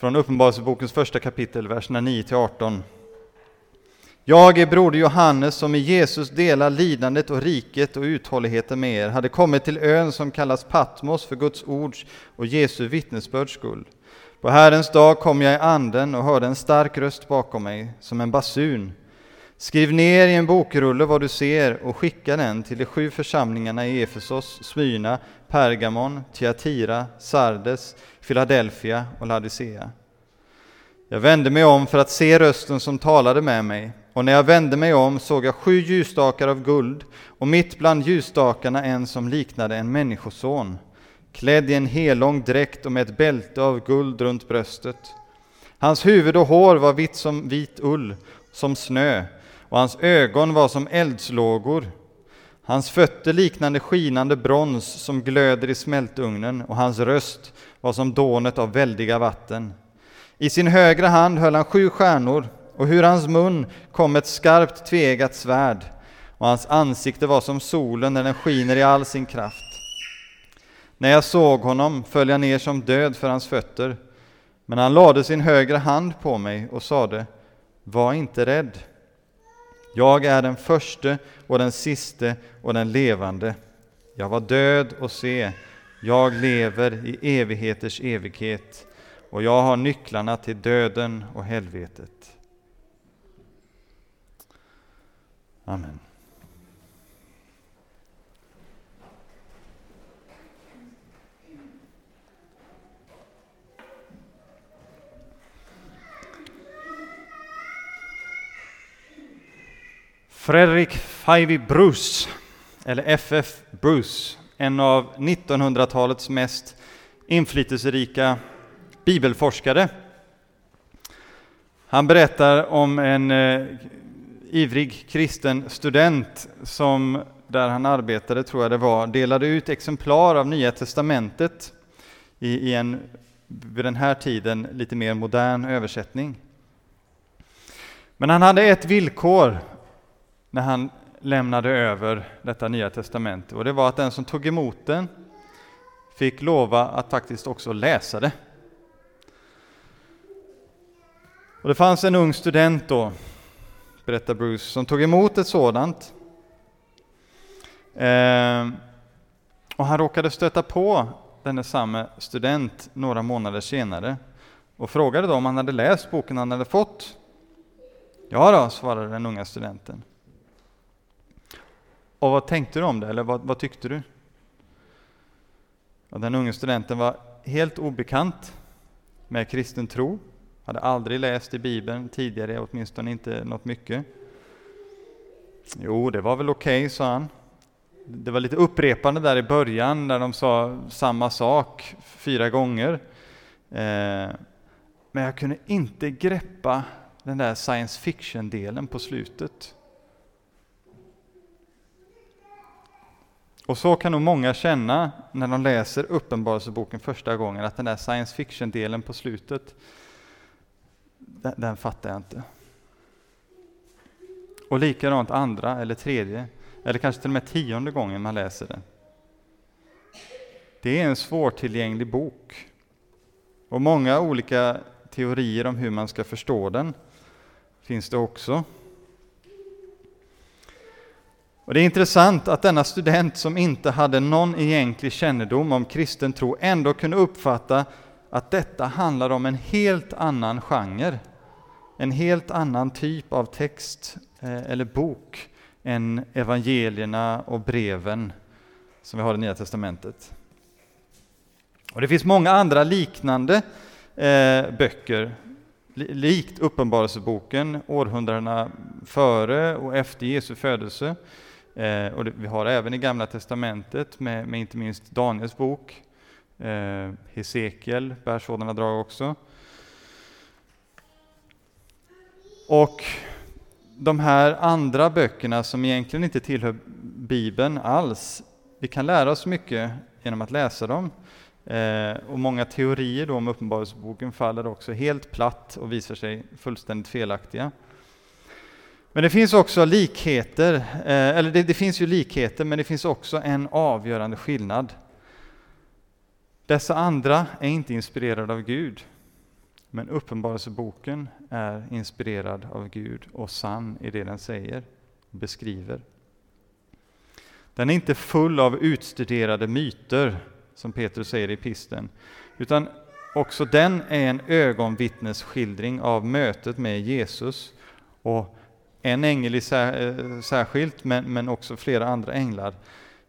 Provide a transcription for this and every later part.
från Uppenbarelsebokens första kapitel, verserna 9-18. Jag är broder Johannes som i Jesus delar lidandet och riket och uthålligheten med er, hade kommit till ön som kallas Patmos för Guds ords och Jesu vittnesbörds skull. På Herrens dag kom jag i anden och hörde en stark röst bakom mig, som en basun. Skriv ner i en bokrulle vad du ser och skicka den till de sju församlingarna i Efesos, Smyrna, Pergamon, Thyatira, Sardes, Philadelphia och Laodicea. Jag vände mig om för att se rösten som talade med mig, och när jag vände mig om såg jag sju ljusstakar av guld, och mitt bland ljusstakarna en som liknade en människoson, klädd i en helång dräkt och med ett bälte av guld runt bröstet. Hans huvud och hår var vitt som vit ull, som snö, och hans ögon var som eldslågor. Hans fötter liknande skinande brons som glöder i smältugnen, och hans röst var som dånet av väldiga vatten. I sin högra hand höll han sju stjärnor, och hur hans mun kom ett skarpt tvegat svärd, och hans ansikte var som solen när den skiner i all sin kraft. När jag såg honom föll jag ner som död för hans fötter, men han lade sin högra hand på mig och sade, var inte rädd. Jag är den förste och den siste och den levande. Jag var död och se, jag lever i evigheters evighet och jag har nycklarna till döden och helvetet. Amen. Fredrik Fivey Bruce, eller FF Bruce, en av 1900-talets mest inflytelserika bibelforskare. Han berättar om en eh, ivrig kristen student som, där han arbetade, tror jag det var, delade ut exemplar av Nya Testamentet i, i en, vid den här tiden, lite mer modern översättning. Men han hade ett villkor när han lämnade över detta Nya Testamente och det var att den som tog emot den fick lova att faktiskt också läsa det. Och det fanns en ung student då, berättar Bruce, som tog emot ett sådant. Eh, och han råkade stöta på denne samme student några månader senare och frågade då om han hade läst boken han hade fått. Ja då, svarade den unga studenten. Och vad tänkte du om det, eller vad, vad tyckte du? Och den unge studenten var helt obekant med kristen tro, hade aldrig läst i Bibeln tidigare, åtminstone inte något mycket. Jo, det var väl okej, okay, sa han. Det var lite upprepande där i början, när de sa samma sak fyra gånger. Eh, men jag kunde inte greppa den där science fiction-delen på slutet. Och så kan nog många känna när de läser Uppenbarelseboken första gången, att den där science fiction-delen på slutet, den, den fattar jag inte. Och likadant andra eller tredje, eller kanske till och med tionde gången man läser den. Det är en svårtillgänglig bok. Och många olika teorier om hur man ska förstå den finns det också. Och Det är intressant att denna student som inte hade någon egentlig kännedom om kristen tro ändå kunde uppfatta att detta handlar om en helt annan genre, en helt annan typ av text eh, eller bok än evangelierna och breven som vi har i Nya Testamentet. Och Det finns många andra liknande eh, böcker, likt Uppenbarelseboken, århundradena före och efter Jesu födelse, Eh, och det, vi har även i Gamla Testamentet med, med inte minst Daniels bok. Eh, Hesekiel bär sådana drag också. Och de här andra böckerna som egentligen inte tillhör Bibeln alls, vi kan lära oss mycket genom att läsa dem. Eh, och många teorier då om Uppenbarelseboken faller också helt platt och visar sig fullständigt felaktiga. Men det finns också likheter, eh, eller det, det, finns ju likheter, men det finns också en avgörande skillnad. Dessa andra är inte inspirerade av Gud. Men Uppenbarelseboken är inspirerad av Gud och sann i det den säger och beskriver. Den är inte full av utstuderade myter, som Petrus säger i pisten, utan också den är en ögonvittnesskildring av mötet med Jesus och en ängel i sär, eh, särskilt, men, men också flera andra änglar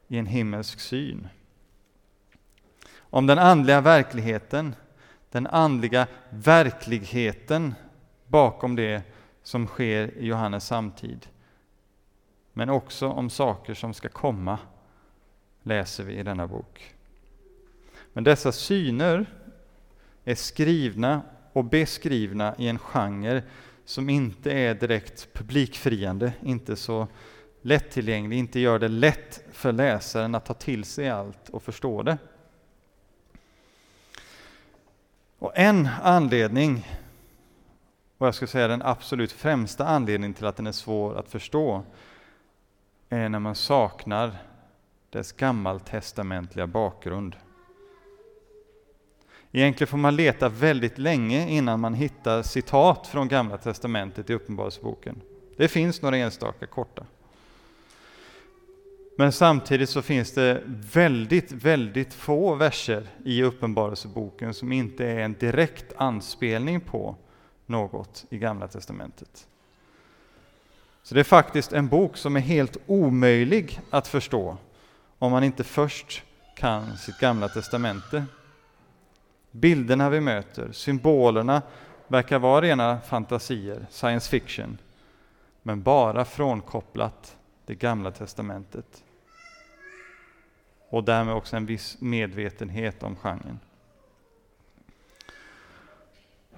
i en himmelsk syn. Om den andliga verkligheten, den andliga verkligheten bakom det som sker i Johannes samtid. Men också om saker som ska komma, läser vi i denna bok. Men dessa syner är skrivna och beskrivna i en genre som inte är direkt publikfriande, inte så lättillgänglig, inte gör det lätt för läsaren att ta till sig allt och förstå det. Och en anledning, och jag skulle säga den absolut främsta anledningen till att den är svår att förstå, är när man saknar dess gammaltestamentliga bakgrund. Egentligen får man leta väldigt länge innan man hittar citat från Gamla Testamentet i Uppenbarelseboken. Det finns några enstaka korta. Men samtidigt så finns det väldigt, väldigt få verser i Uppenbarelseboken som inte är en direkt anspelning på något i Gamla Testamentet. Så det är faktiskt en bok som är helt omöjlig att förstå om man inte först kan sitt Gamla Testamente. Bilderna vi möter, symbolerna, verkar vara rena fantasier, science fiction, men bara frånkopplat det Gamla Testamentet. Och därmed också en viss medvetenhet om genren.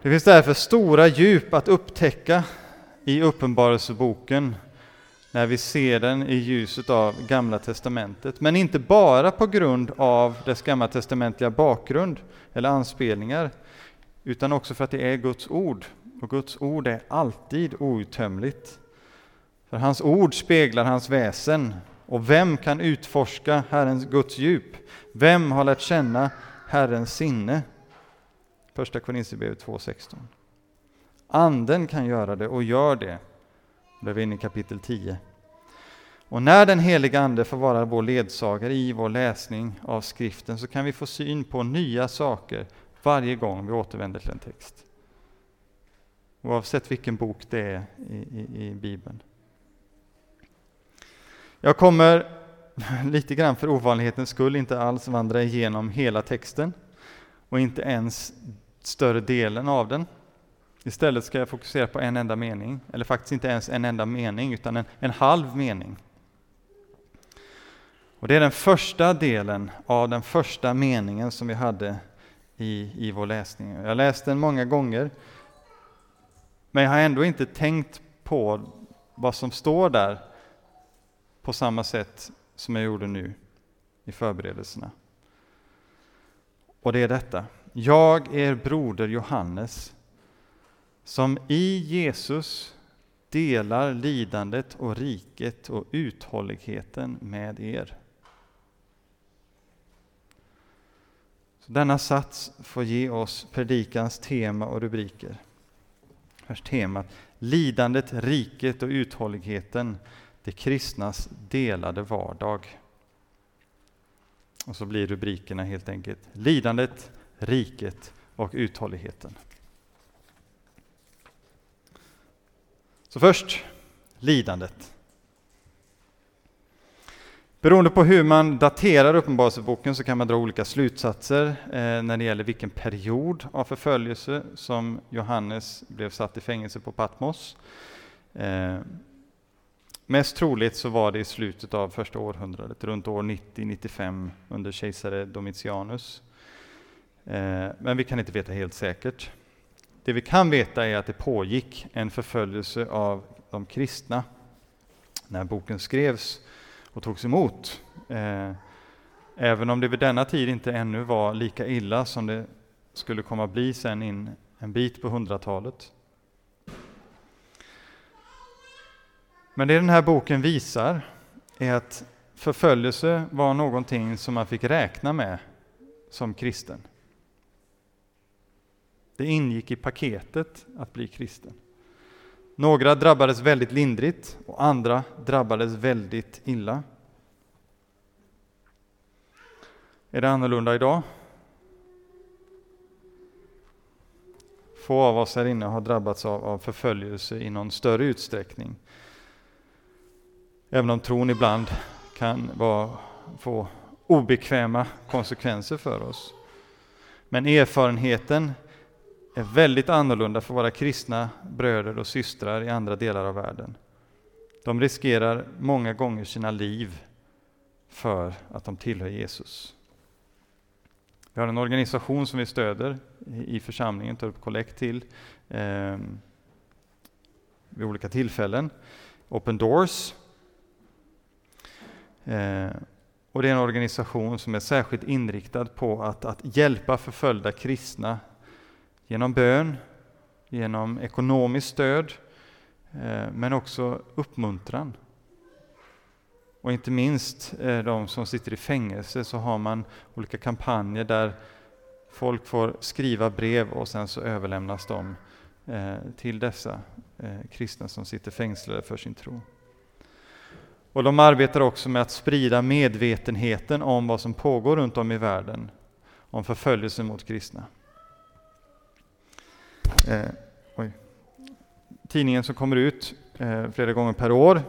Det finns därför stora djup att upptäcka i Uppenbarelseboken när vi ser den i ljuset av Gamla Testamentet. Men inte bara på grund av dess gammaltestamentliga bakgrund eller anspelningar, utan också för att det är Guds ord. Och Guds ord är alltid outtömligt. För hans ord speglar hans väsen. Och vem kan utforska Herrens Guds djup? Vem har lärt känna Herrens sinne? Första Korinthierbrevet 2.16. Anden kan göra det och gör det. Då är vi inne i kapitel 10. Och när den heliga Ande får vara vår ledsagare i vår läsning av skriften så kan vi få syn på nya saker varje gång vi återvänder till en text. Oavsett vilken bok det är i, i, i Bibeln. Jag kommer lite grann för ovanlighetens skull inte alls vandra igenom hela texten och inte ens större delen av den. Istället ska jag fokusera på en enda mening, eller faktiskt inte ens en enda mening, utan en, en halv mening. Och Det är den första delen av den första meningen som vi hade i, i vår läsning. Jag läste den många gånger, men jag har ändå inte tänkt på vad som står där på samma sätt som jag gjorde nu i förberedelserna. Och det är detta. Jag, er broder Johannes, som i Jesus delar lidandet och riket och uthålligheten med er. Så denna sats får ge oss predikans tema och rubriker. Först temat Lidandet, riket och uthålligheten, det kristnas delade vardag. Och så blir rubrikerna helt enkelt Lidandet, riket och uthålligheten. Så först lidandet. Beroende på hur man daterar Uppenbarelseboken så kan man dra olika slutsatser eh, när det gäller vilken period av förföljelse som Johannes blev satt i fängelse på Patmos. Eh, mest troligt så var det i slutet av första århundradet, runt år 90-95 under kejsare Domitianus. Eh, men vi kan inte veta helt säkert. Det vi kan veta är att det pågick en förföljelse av de kristna när boken skrevs och togs emot. Eh, även om det vid denna tid inte ännu var lika illa som det skulle komma bli sen in en bit på hundratalet. Men det den här boken visar är att förföljelse var någonting som man fick räkna med som kristen. Det ingick i paketet att bli kristen. Några drabbades väldigt lindrigt och andra drabbades väldigt illa. Är det annorlunda idag? Få av oss här inne har drabbats av, av förföljelse i någon större utsträckning. Även om tron ibland kan vara, få obekväma konsekvenser för oss. Men erfarenheten är väldigt annorlunda för våra kristna bröder och systrar i andra delar av världen. De riskerar många gånger sina liv för att de tillhör Jesus. Vi har en organisation som vi stöder i församlingen, tar upp kollekt till eh, vid olika tillfällen. Open Doors. Eh, och det är en organisation som är särskilt inriktad på att, att hjälpa förföljda kristna genom bön, genom ekonomiskt stöd, eh, men också uppmuntran. Och inte minst eh, de som sitter i fängelse så har man olika kampanjer där folk får skriva brev och sen så överlämnas de eh, till dessa kristna som sitter fängslade för sin tro. Och de arbetar också med att sprida medvetenheten om vad som pågår runt om i världen, om förföljelse mot kristna. Eh, Tidningen som kommer ut eh, flera gånger per år,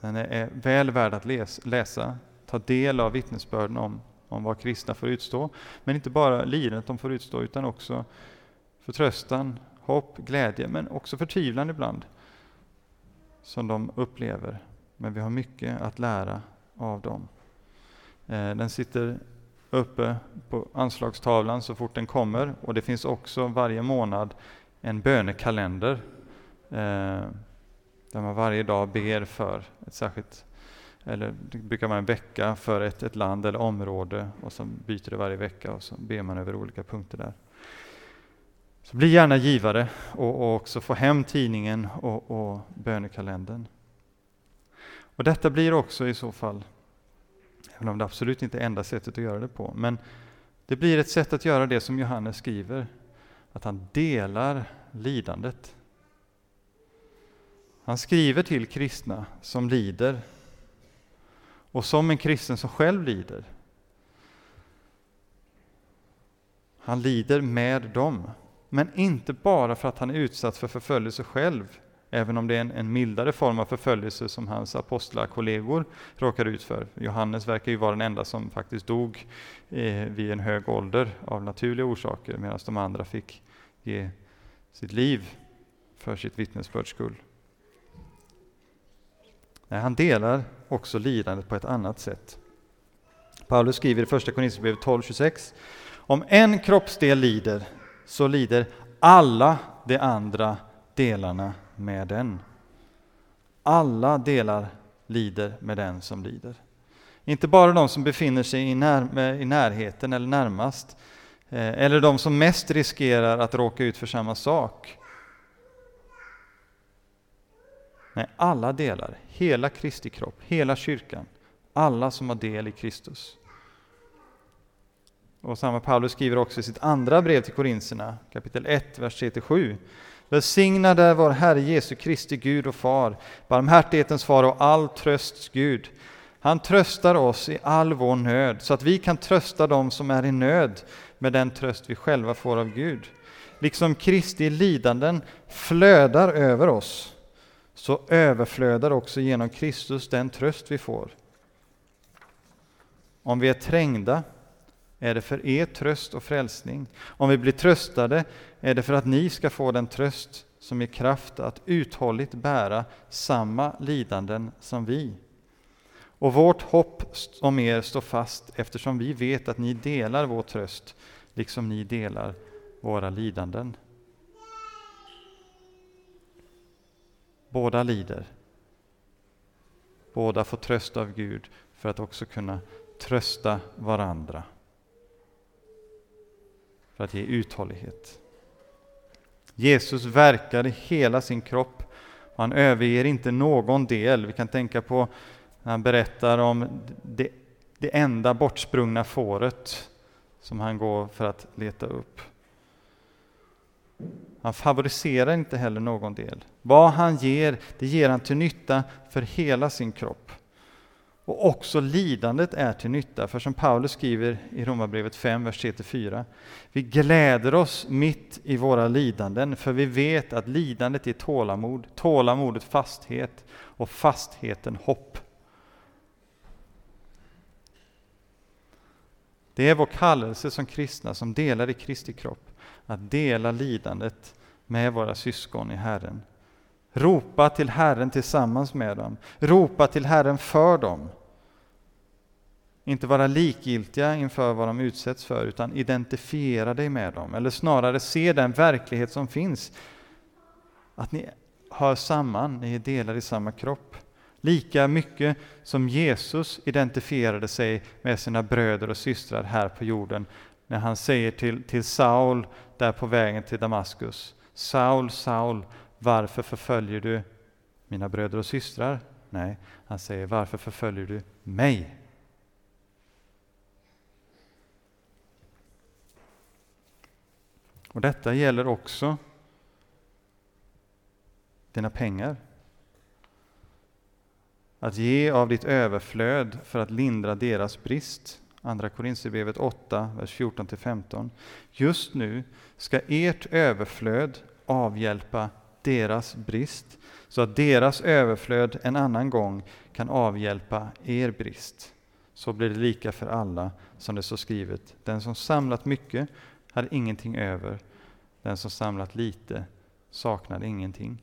den är väl värd att läs, läsa, ta del av vittnesbörden om, om vad kristna får utstå. Men inte bara lidandet de får utstå, utan också förtröstan, hopp, glädje, men också förtvivlan ibland, som de upplever. Men vi har mycket att lära av dem. Eh, den sitter uppe på anslagstavlan så fort den kommer och det finns också varje månad en bönekalender eh, där man varje dag ber för ett särskilt, eller det brukar vara en vecka för ett, ett land eller område och så byter det varje vecka och så ber man över olika punkter där. Så bli gärna givare och, och också få hem tidningen och, och bönekalendern. Och detta blir också i så fall, även om det absolut inte är enda sättet att göra det på, men det blir ett sätt att göra det som Johannes skriver, att han delar lidandet. Han skriver till kristna som lider och som en kristen som själv lider. Han lider med dem, men inte bara för att han är utsatt för förföljelse själv, även om det är en, en mildare form av förföljelse som hans apostlakollegor råkar ut för. Johannes verkar ju vara den enda som faktiskt dog eh, vid en hög ålder av naturliga orsaker, medan de andra fick ge sitt liv för sitt vittnesbörds skull. Nej, han delar också lidandet på ett annat sätt. Paulus skriver i Första Korinthierbrevet 12.26 Om en kroppsdel lider, så lider alla de andra delarna med den. Alla delar lider med den som lider. Inte bara de som befinner sig i, när, i närheten eller närmast, eh, eller de som mest riskerar att råka ut för samma sak. Nej, alla delar, hela Kristi kropp, hela kyrkan, alla som har del i Kristus. Och samma Paulus skriver också i sitt andra brev till Korinserna, kapitel 1, vers 3-7. Välsignad är vår Herre Jesu Kristi Gud och Far, barmhärtighetens far och all trösts Gud. Han tröstar oss i all vår nöd, så att vi kan trösta dem som är i nöd med den tröst vi själva får av Gud. Liksom Kristi lidanden flödar över oss, så överflödar också genom Kristus den tröst vi får. Om vi är trängda är det för er tröst och frälsning. Om vi blir tröstade är det för att ni ska få den tröst som ger kraft att uthålligt bära samma lidanden som vi. Och vårt hopp om er står fast eftersom vi vet att ni delar vår tröst liksom ni delar våra lidanden. Båda lider. Båda får tröst av Gud för att också kunna trösta varandra för att ge uthållighet. Jesus verkar i hela sin kropp och han överger inte någon del. Vi kan tänka på när han berättar om det, det enda bortsprungna fåret som han går för att leta upp. Han favoriserar inte heller någon del. Vad han ger, det ger han till nytta för hela sin kropp. Och också lidandet är till nytta, för som Paulus skriver i Romarbrevet 5, vers 3-4. Vi gläder oss mitt i våra lidanden, för vi vet att lidandet är tålamod, tålamodet fasthet och fastheten hopp. Det är vår kallelse som kristna som delar i Kristi kropp, att dela lidandet med våra syskon i Herren. Ropa till Herren tillsammans med dem. Ropa till Herren för dem. Inte vara likgiltiga inför vad de utsätts för, utan identifiera dig med dem. Eller snarare se den verklighet som finns. Att ni hör samman, ni är delar i samma kropp. Lika mycket som Jesus identifierade sig med sina bröder och systrar här på jorden när han säger till, till Saul där på vägen till Damaskus. Saul, Saul, varför förföljer du mina bröder och systrar? Nej, han säger varför förföljer du mig? Och detta gäller också dina pengar. Att ge av ditt överflöd för att lindra deras brist. Andra Korinthierbrevet 8, vers 14-15. Just nu ska ert överflöd avhjälpa deras brist, så att deras överflöd en annan gång kan avhjälpa er brist. Så blir det lika för alla, som det står skrivet. Den som samlat mycket hade ingenting över, den som samlat lite saknade ingenting.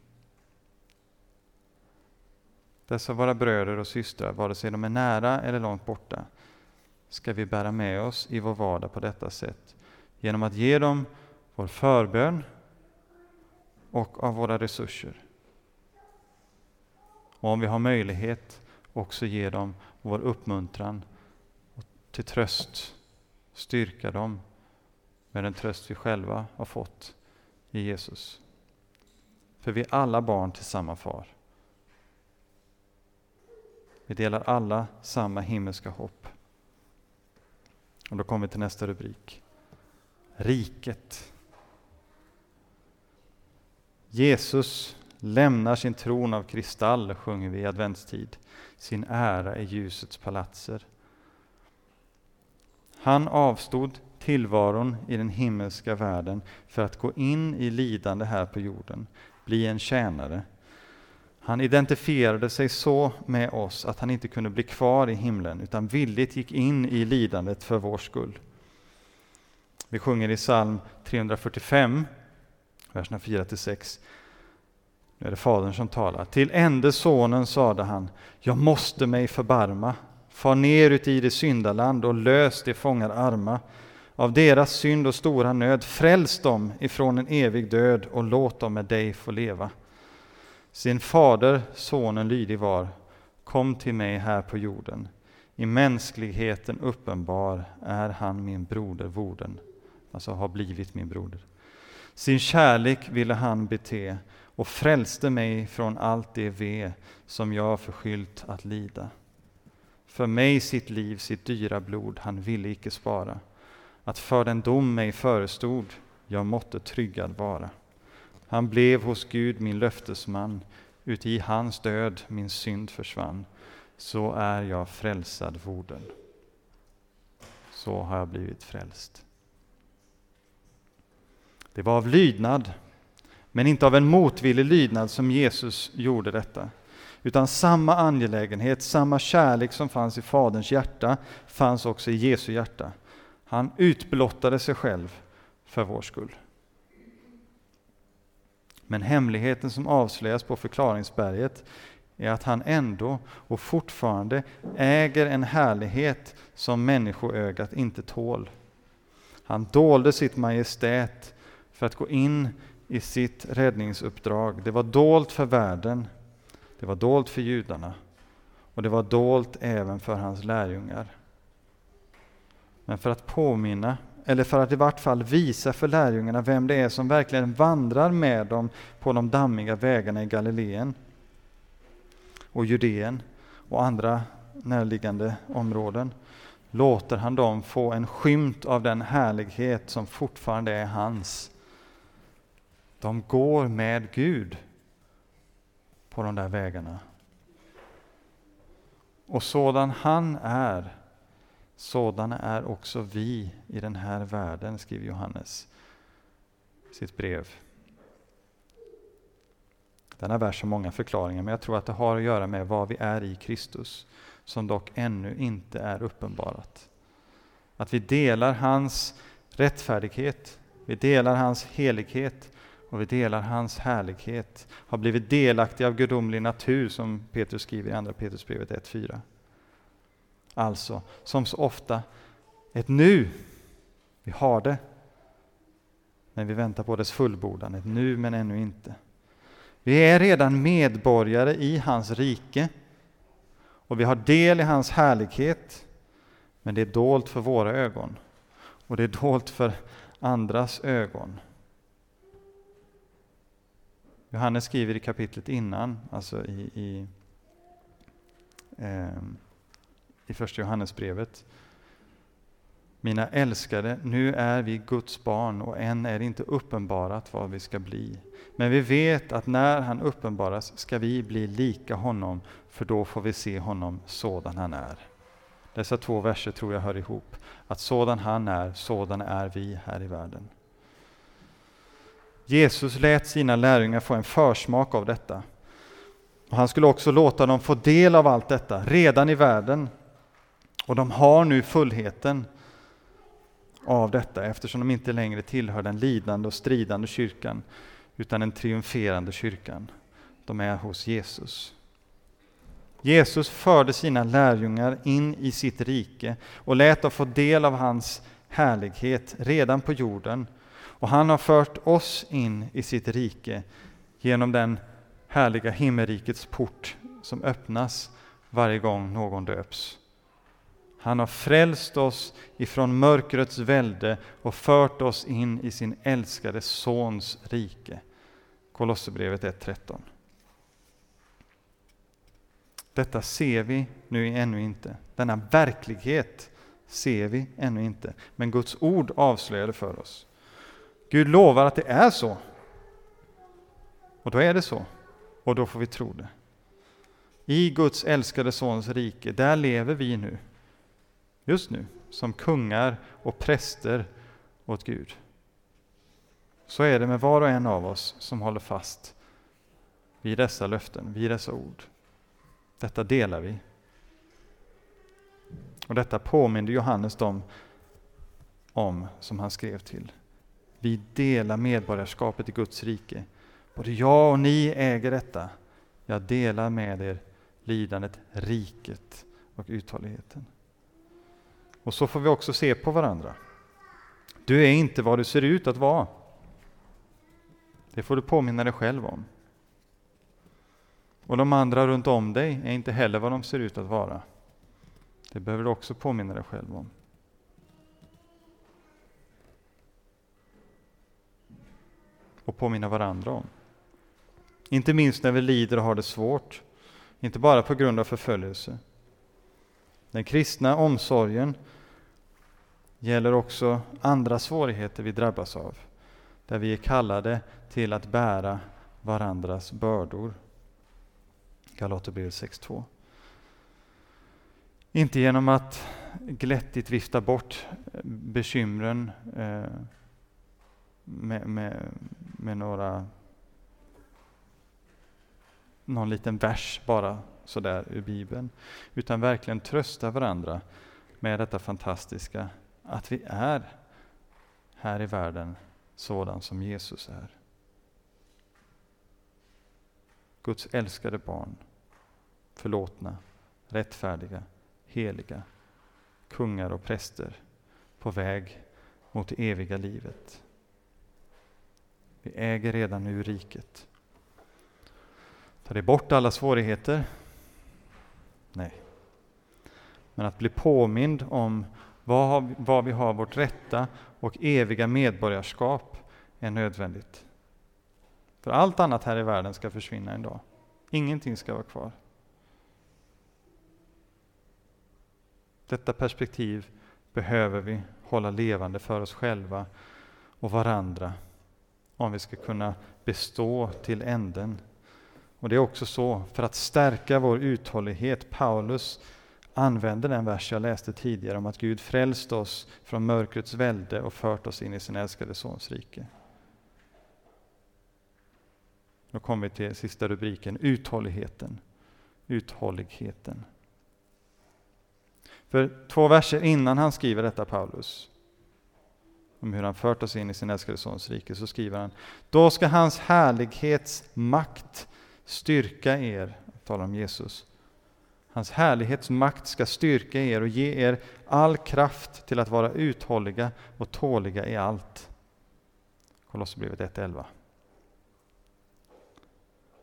Dessa våra bröder och systrar, vare sig de är nära eller långt borta, ska vi bära med oss i vår vardag på detta sätt, genom att ge dem vår förbön och av våra resurser. Och om vi har möjlighet också ge dem vår uppmuntran och till tröst, styrka dem med den tröst vi själva har fått i Jesus. För vi är alla barn till samma far. Vi delar alla samma himmelska hopp. Och då kommer vi till nästa rubrik. Riket. Jesus lämnar sin tron av kristall, sjunger vi i adventstid, sin ära i ljusets palatser. Han avstod tillvaron i den himmelska världen för att gå in i lidande här på jorden, bli en tjänare. Han identifierade sig så med oss att han inte kunde bli kvar i himlen utan villigt gick in i lidandet för vår skull. Vi sjunger i psalm 345, verserna 4-6. Nu är det Fadern som talar. Till ende sonen sade han, jag måste mig förbarma. Far ner uti det syndaland och lös de fångar arma. Av deras synd och stora nöd, fräls dem ifrån en evig död och låt dem med dig få leva. Sin fader sonen lydig var, kom till mig här på jorden. I mänskligheten uppenbar är han min broder vorden, alltså har blivit min broder. Sin kärlek ville han bete och frälste mig från allt det ve som jag förskyllt att lida. För mig sitt liv, sitt dyra blod, han ville icke spara att för den dom mig förestod jag måtte tryggad vara. Han blev hos Gud min löftesman, uti hans död min synd försvann. Så är jag frälsad vorden. Så har jag blivit frälst. Det var av lydnad, men inte av en motvillig lydnad som Jesus gjorde detta. Utan samma angelägenhet, samma kärlek som fanns i Faderns hjärta fanns också i Jesu hjärta. Han utblottade sig själv för vår skull. Men hemligheten som avslöjas på förklaringsberget är att han ändå och fortfarande äger en härlighet som människoögat inte tål. Han dolde sitt majestät för att gå in i sitt räddningsuppdrag. Det var dolt för världen, det var dolt för judarna och det var dolt även för hans lärjungar. Men för att påminna, eller för att i vart fall visa för lärjungarna vem det är som verkligen vandrar med dem på de dammiga vägarna i Galileen och Judeen och andra närliggande områden, låter han dem få en skymt av den härlighet som fortfarande är hans. De går med Gud på de där vägarna. Och sådan han är, sådana är också vi i den här världen, skriver Johannes i sitt brev. Denna vers har många förklaringar, men jag tror att det har att göra med vad vi är i Kristus, som dock ännu inte är uppenbarat. Att vi delar hans rättfärdighet, vi delar hans helighet och vi delar hans härlighet, har blivit delaktiga av gudomlig natur, som Petrus skriver i Andra Petrusbrevet 1.4. Alltså, som så ofta, ett nu. Vi har det, men vi väntar på dess fullbordan. Ett nu, men ännu inte. Vi är redan medborgare i hans rike och vi har del i hans härlighet, men det är dolt för våra ögon och det är dolt för andras ögon. Johannes skriver i kapitlet innan, alltså i, i, eh, i första Johannesbrevet. Mina älskade, nu är vi Guds barn och än är det inte uppenbarat vad vi ska bli. Men vi vet att när han uppenbaras ska vi bli lika honom, för då får vi se honom sådan han är. Dessa två verser tror jag hör ihop. Att sådan han är, sådan är vi här i världen. Jesus lät sina lärjungar få en försmak av detta. Och han skulle också låta dem få del av allt detta redan i världen. Och de har nu fullheten av detta eftersom de inte längre tillhör den lidande och stridande kyrkan utan den triumferande kyrkan. De är hos Jesus. Jesus förde sina lärjungar in i sitt rike och lät dem få del av hans härlighet redan på jorden och han har fört oss in i sitt rike genom den härliga himmelrikets port som öppnas varje gång någon döps. Han har frälst oss ifrån mörkrets välde och fört oss in i sin älskade Sons rike. Kolosserbrevet 1.13. Detta ser vi nu ännu inte. Denna verklighet ser vi ännu inte. Men Guds ord avslöjar det för oss. Gud lovar att det är så. Och då är det så. Och då får vi tro det. I Guds älskade Sons rike, där lever vi nu. Just nu, som kungar och präster åt Gud. Så är det med var och en av oss som håller fast vid dessa löften, vid dessa ord. Detta delar vi. Och detta påminner Johannes dem om, som han skrev till. Vi delar medborgarskapet i Guds rike. Både jag och ni äger detta. Jag delar med er lidandet, riket och uthålligheten. Och så får vi också se på varandra. Du är inte vad du ser ut att vara. Det får du påminna dig själv om. Och de andra runt om dig är inte heller vad de ser ut att vara. Det behöver du också påminna dig själv om. Och påminna varandra om. Inte minst när vi lider och har det svårt, inte bara på grund av förföljelse. Den kristna omsorgen gäller också andra svårigheter vi drabbas av, där vi är kallade till att bära varandras bördor. Galaterbrevet 6.2. Inte genom att glättigt vifta bort bekymren eh, med, med, med några någon liten vers bara sådär ur Bibeln, utan verkligen trösta varandra med detta fantastiska att vi är här i världen sådan som Jesus är. Guds älskade barn, förlåtna, rättfärdiga, heliga, kungar och präster på väg mot det eviga livet. Vi äger redan nu riket. Tar det bort alla svårigheter? Nej. Men att bli påmind om var, vi har vårt rätta och eviga medborgarskap är nödvändigt. För allt annat här i världen ska försvinna en dag. Ingenting ska vara kvar. Detta perspektiv behöver vi hålla levande för oss själva och varandra om vi ska kunna bestå till änden. Och det är också så, för att stärka vår uthållighet, Paulus använder den vers jag läste tidigare om att Gud frälst oss från mörkrets välde och fört oss in i sin älskade Sons rike. Då kommer vi till sista rubriken, uthålligheten. Uthålligheten. För två verser innan han skriver detta, Paulus, om hur han fört oss in i sin älskade Sons rike, så skriver han Då ska hans härlighets makt styrka er, talar om Jesus. Hans härlighets makt ska styrka er och ge er all kraft till att vara uthålliga och tåliga i allt. Kolosserbrevet 1.11.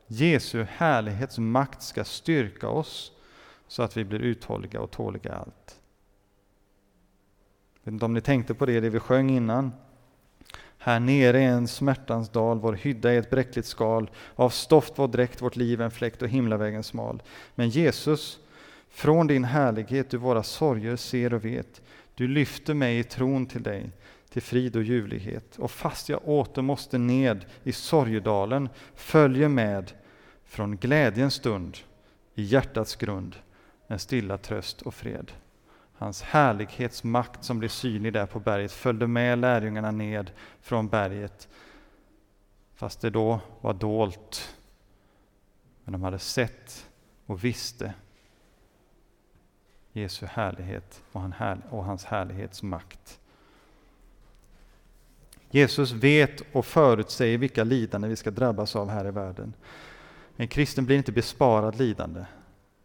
Jesu härlighets makt ska styrka oss så att vi blir uthålliga och tåliga i allt. Jag vet inte om ni tänkte på det, det vi sjöng innan. Här nere är en smärtans dal, vår hydda är ett bräckligt skal, av stoft vår dräkt, vårt liv en fläkt och himlavägen smal. Men Jesus, från din härlighet du våra sorger ser och vet, du lyfter mig i tron till dig, till frid och ljuvlighet. Och fast jag åter måste ned i sorgedalen, följer med från glädjens stund i hjärtats grund en stilla tröst och fred. Hans härlighetsmakt som blev synlig där på berget följde med lärjungarna ned från berget, fast det då var dolt. Men de hade sett och visste Jesu härlighet och hans härlighetsmakt. Jesus vet och förutsäger vilka lidanden vi ska drabbas av här i världen. En kristen blir inte besparad lidande.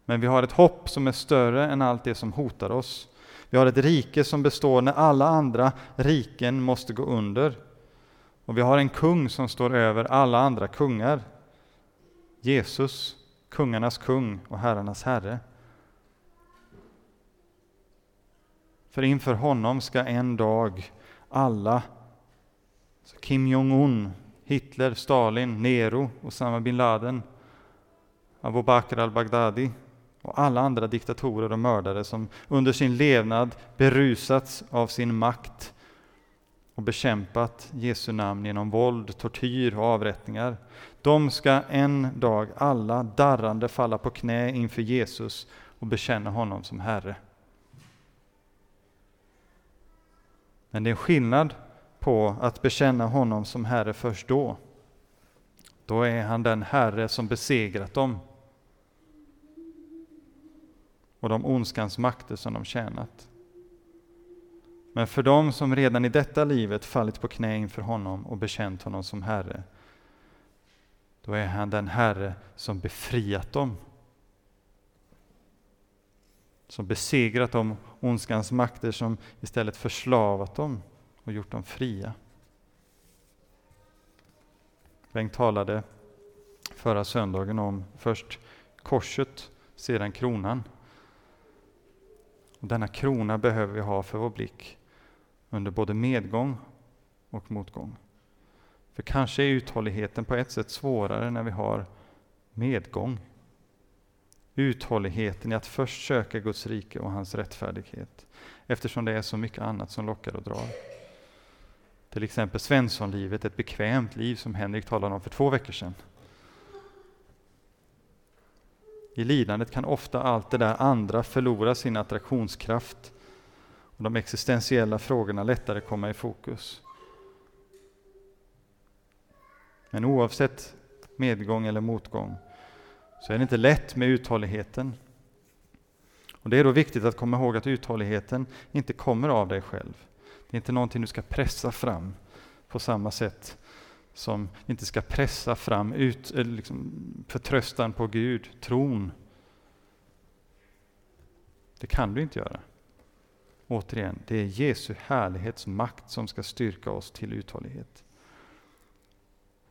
Men vi har ett hopp som är större än allt det som hotar oss. Vi har ett rike som består när alla andra riken måste gå under. Och vi har en kung som står över alla andra kungar. Jesus, kungarnas kung och herrarnas herre. För inför honom ska en dag alla, alltså Kim Jong-Un, Hitler, Stalin, Nero, Osama bin Laden, Abu Bakr al-Baghdadi och alla andra diktatorer och mördare som under sin levnad berusats av sin makt och bekämpat Jesu namn genom våld, tortyr och avrättningar. De ska en dag alla darrande falla på knä inför Jesus och bekänna honom som Herre. Men det är skillnad på att bekänna honom som Herre först då. Då är han den Herre som besegrat dem och de ondskans makter som de tjänat. Men för dem som redan i detta livet fallit på knä inför honom och bekänt honom som Herre, då är han den Herre som befriat dem. Som besegrat de ondskans makter som istället förslavat dem och gjort dem fria. Bengt talade förra söndagen om först korset, sedan kronan. Och denna krona behöver vi ha för vår blick under både medgång och motgång. För kanske är uthålligheten på ett sätt svårare när vi har medgång. Uthålligheten i att först söka Guds rike och hans rättfärdighet, eftersom det är så mycket annat som lockar och drar. Till exempel Svenssonlivet, ett bekvämt liv som Henrik talade om för två veckor sedan. I lidandet kan ofta allt det där andra förlora sin attraktionskraft och de existentiella frågorna lättare komma i fokus. Men oavsett medgång eller motgång så är det inte lätt med uthålligheten. Och Det är då viktigt att komma ihåg att uthålligheten inte kommer av dig själv. Det är inte någonting du ska pressa fram på samma sätt som inte ska pressa fram ut, eh, liksom, förtröstan på Gud, tron. Det kan du inte göra. Återigen, det är Jesu härlighets makt som ska styrka oss till uthållighet.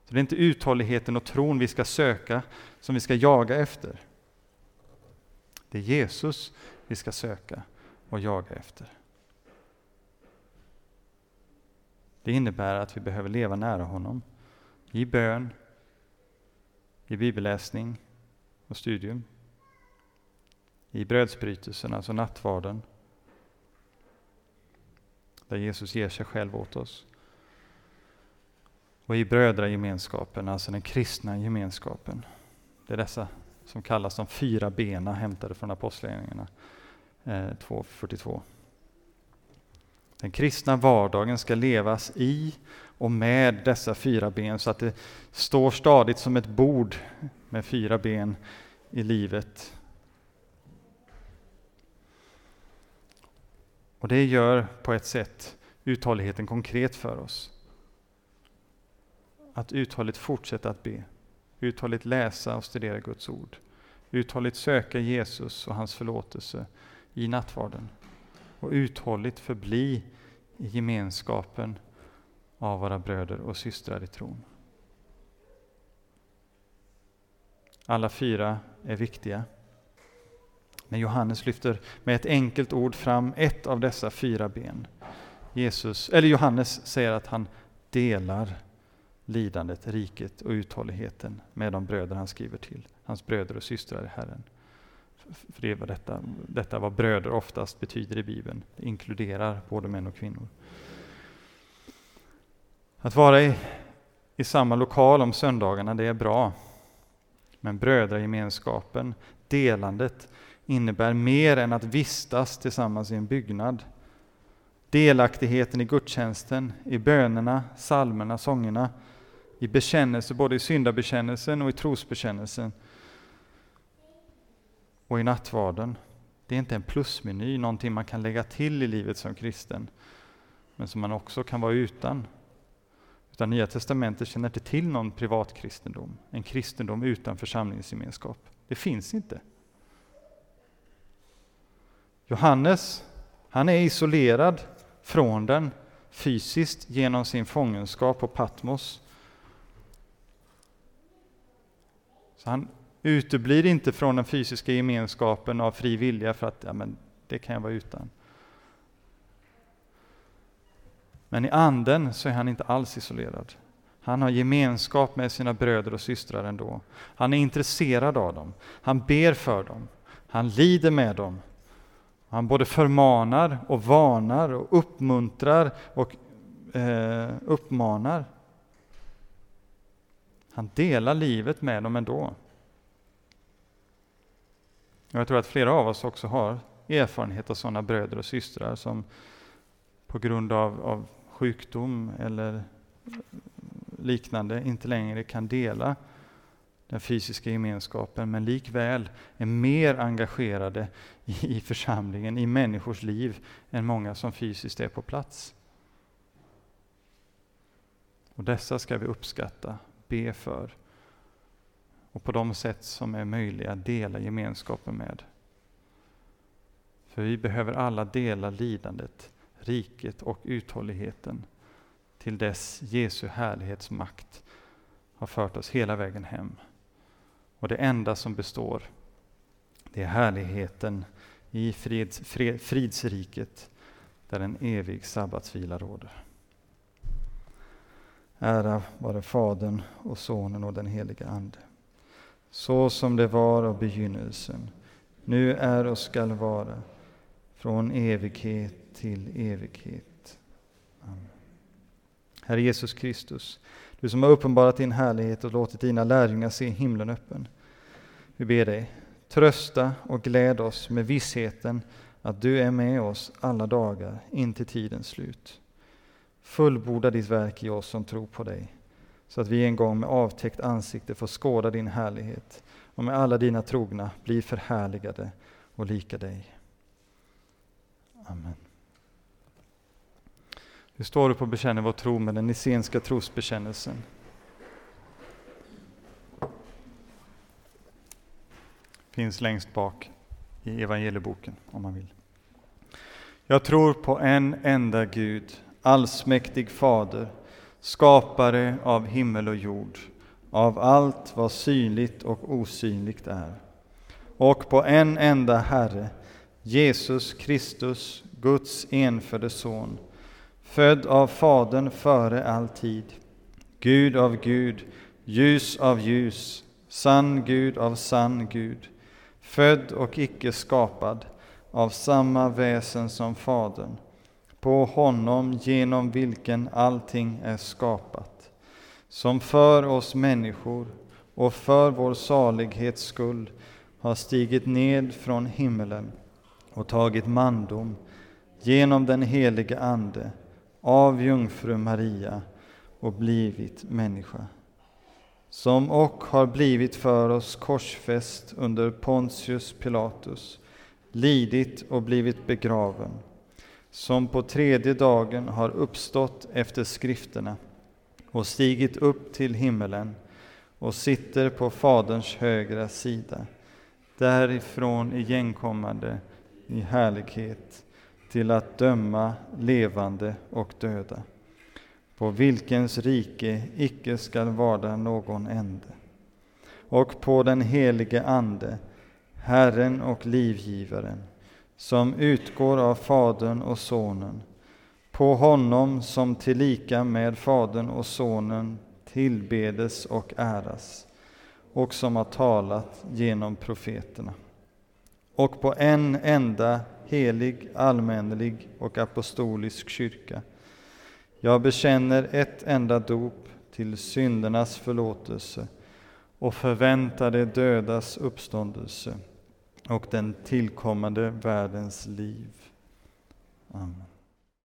Så Det är inte uthålligheten och tron vi ska söka, som vi ska jaga efter. Det är Jesus vi ska söka och jaga efter. Det innebär att vi behöver leva nära honom i bön, i bibelläsning och studium, i brödsbrytelsen, alltså nattvarden, där Jesus ger sig själv åt oss. och i brödragemenskapen, alltså den kristna gemenskapen. Det är dessa som kallas de fyra bena hämtade från Apostlagärningarna eh, 2.42. Den kristna vardagen ska levas i och med dessa fyra ben så att det står stadigt som ett bord med fyra ben i livet. Och det gör på ett sätt uthålligheten konkret för oss. Att uthålligt fortsätta att be, uthålligt läsa och studera Guds ord, uthålligt söka Jesus och hans förlåtelse i nattvarden och uthålligt förbli i gemenskapen av våra bröder och systrar i tron. Alla fyra är viktiga. Men Johannes lyfter med ett enkelt ord fram ett av dessa fyra ben. Jesus, eller Johannes säger att han delar lidandet, riket och uthålligheten med de bröder han skriver till, hans bröder och systrar i Herren. För det är vad detta, detta vad bröder oftast betyder i Bibeln, det inkluderar både män och kvinnor. Att vara i, i samma lokal om söndagarna, det är bra. Men brödragemenskapen, delandet, innebär mer än att vistas tillsammans i en byggnad. Delaktigheten i gudstjänsten, i bönerna, salmerna, sångerna, i bekännelse, både i syndabekännelsen och i trosbekännelsen och i nattvarden. Det är inte en plusmeny, någonting man kan lägga till i livet som kristen, men som man också kan vara utan. Utan Nya Testamentet känner inte till någon privat kristendom, en kristendom utan församlingsgemenskap. Det finns inte. Johannes, han är isolerad från den fysiskt genom sin fångenskap på Patmos. Så han uteblir inte från den fysiska gemenskapen av fri vilja för att ja, men det kan jag vara utan. Men i anden så är han inte alls isolerad. Han har gemenskap med sina bröder och systrar ändå. Han är intresserad av dem. Han ber för dem. Han lider med dem. Han både förmanar och varnar och uppmuntrar och eh, uppmanar. Han delar livet med dem ändå. Jag tror att flera av oss också har erfarenhet av sådana bröder och systrar som på grund av, av sjukdom eller liknande inte längre kan dela den fysiska gemenskapen, men likväl är mer engagerade i församlingen, i människors liv, än många som fysiskt är på plats. Och dessa ska vi uppskatta, be för och på de sätt som är möjliga dela gemenskapen med. För vi behöver alla dela lidandet riket och uthålligheten till dess Jesu härlighetsmakt har fört oss hela vägen hem. Och det enda som består, det är härligheten i frids, fred, fridsriket där en evig sabbatsvila råder. Ära vare Fadern och Sonen och den helige Ande. Så som det var av begynnelsen, nu är och skall vara, från evighet till evighet. Amen. Herre Jesus Kristus, du som har uppenbarat din härlighet och låtit dina lärjungar se himlen öppen. Vi ber dig, trösta och gläd oss med vissheten att du är med oss alla dagar in till tidens slut. Fullborda ditt verk i oss som tror på dig, så att vi en gång med avtäckt ansikte får skåda din härlighet och med alla dina trogna blir förhärligade och lika dig. Amen. Vi står upp och bekänner vår tro med den nissenska trosbekännelsen. Finns längst bak i evangelieboken om man vill. Jag tror på en enda Gud, allsmäktig Fader, skapare av himmel och jord, av allt vad synligt och osynligt är. Och på en enda Herre, Jesus Kristus, Guds enfödde Son, född av Fadern före all tid, Gud av Gud, ljus av ljus, sann Gud av sann Gud, född och icke skapad, av samma väsen som Fadern, på honom genom vilken allting är skapat. som för oss människor och för vår salighets skull har stigit ned från himmelen och tagit mandom genom den helige Ande av jungfru Maria och blivit människa som och har blivit för oss korsfäst under Pontius Pilatus, lidit och blivit begraven, som på tredje dagen har uppstått efter skrifterna och stigit upp till himmelen och sitter på Faderns högra sida, därifrån igenkommande i härlighet till att döma levande och döda på vilkens rike icke skall vara någon ände. Och på den helige Ande, Herren och livgivaren, som utgår av Fadern och Sonen, på honom som tillika med Fadern och Sonen tillbedes och äras, och som har talat genom profeterna. Och på en enda helig, allmännelig och apostolisk kyrka, jag bekänner ett enda dop till syndernas förlåtelse och förväntar de dödas uppståndelse och den tillkommande världens liv. Amen.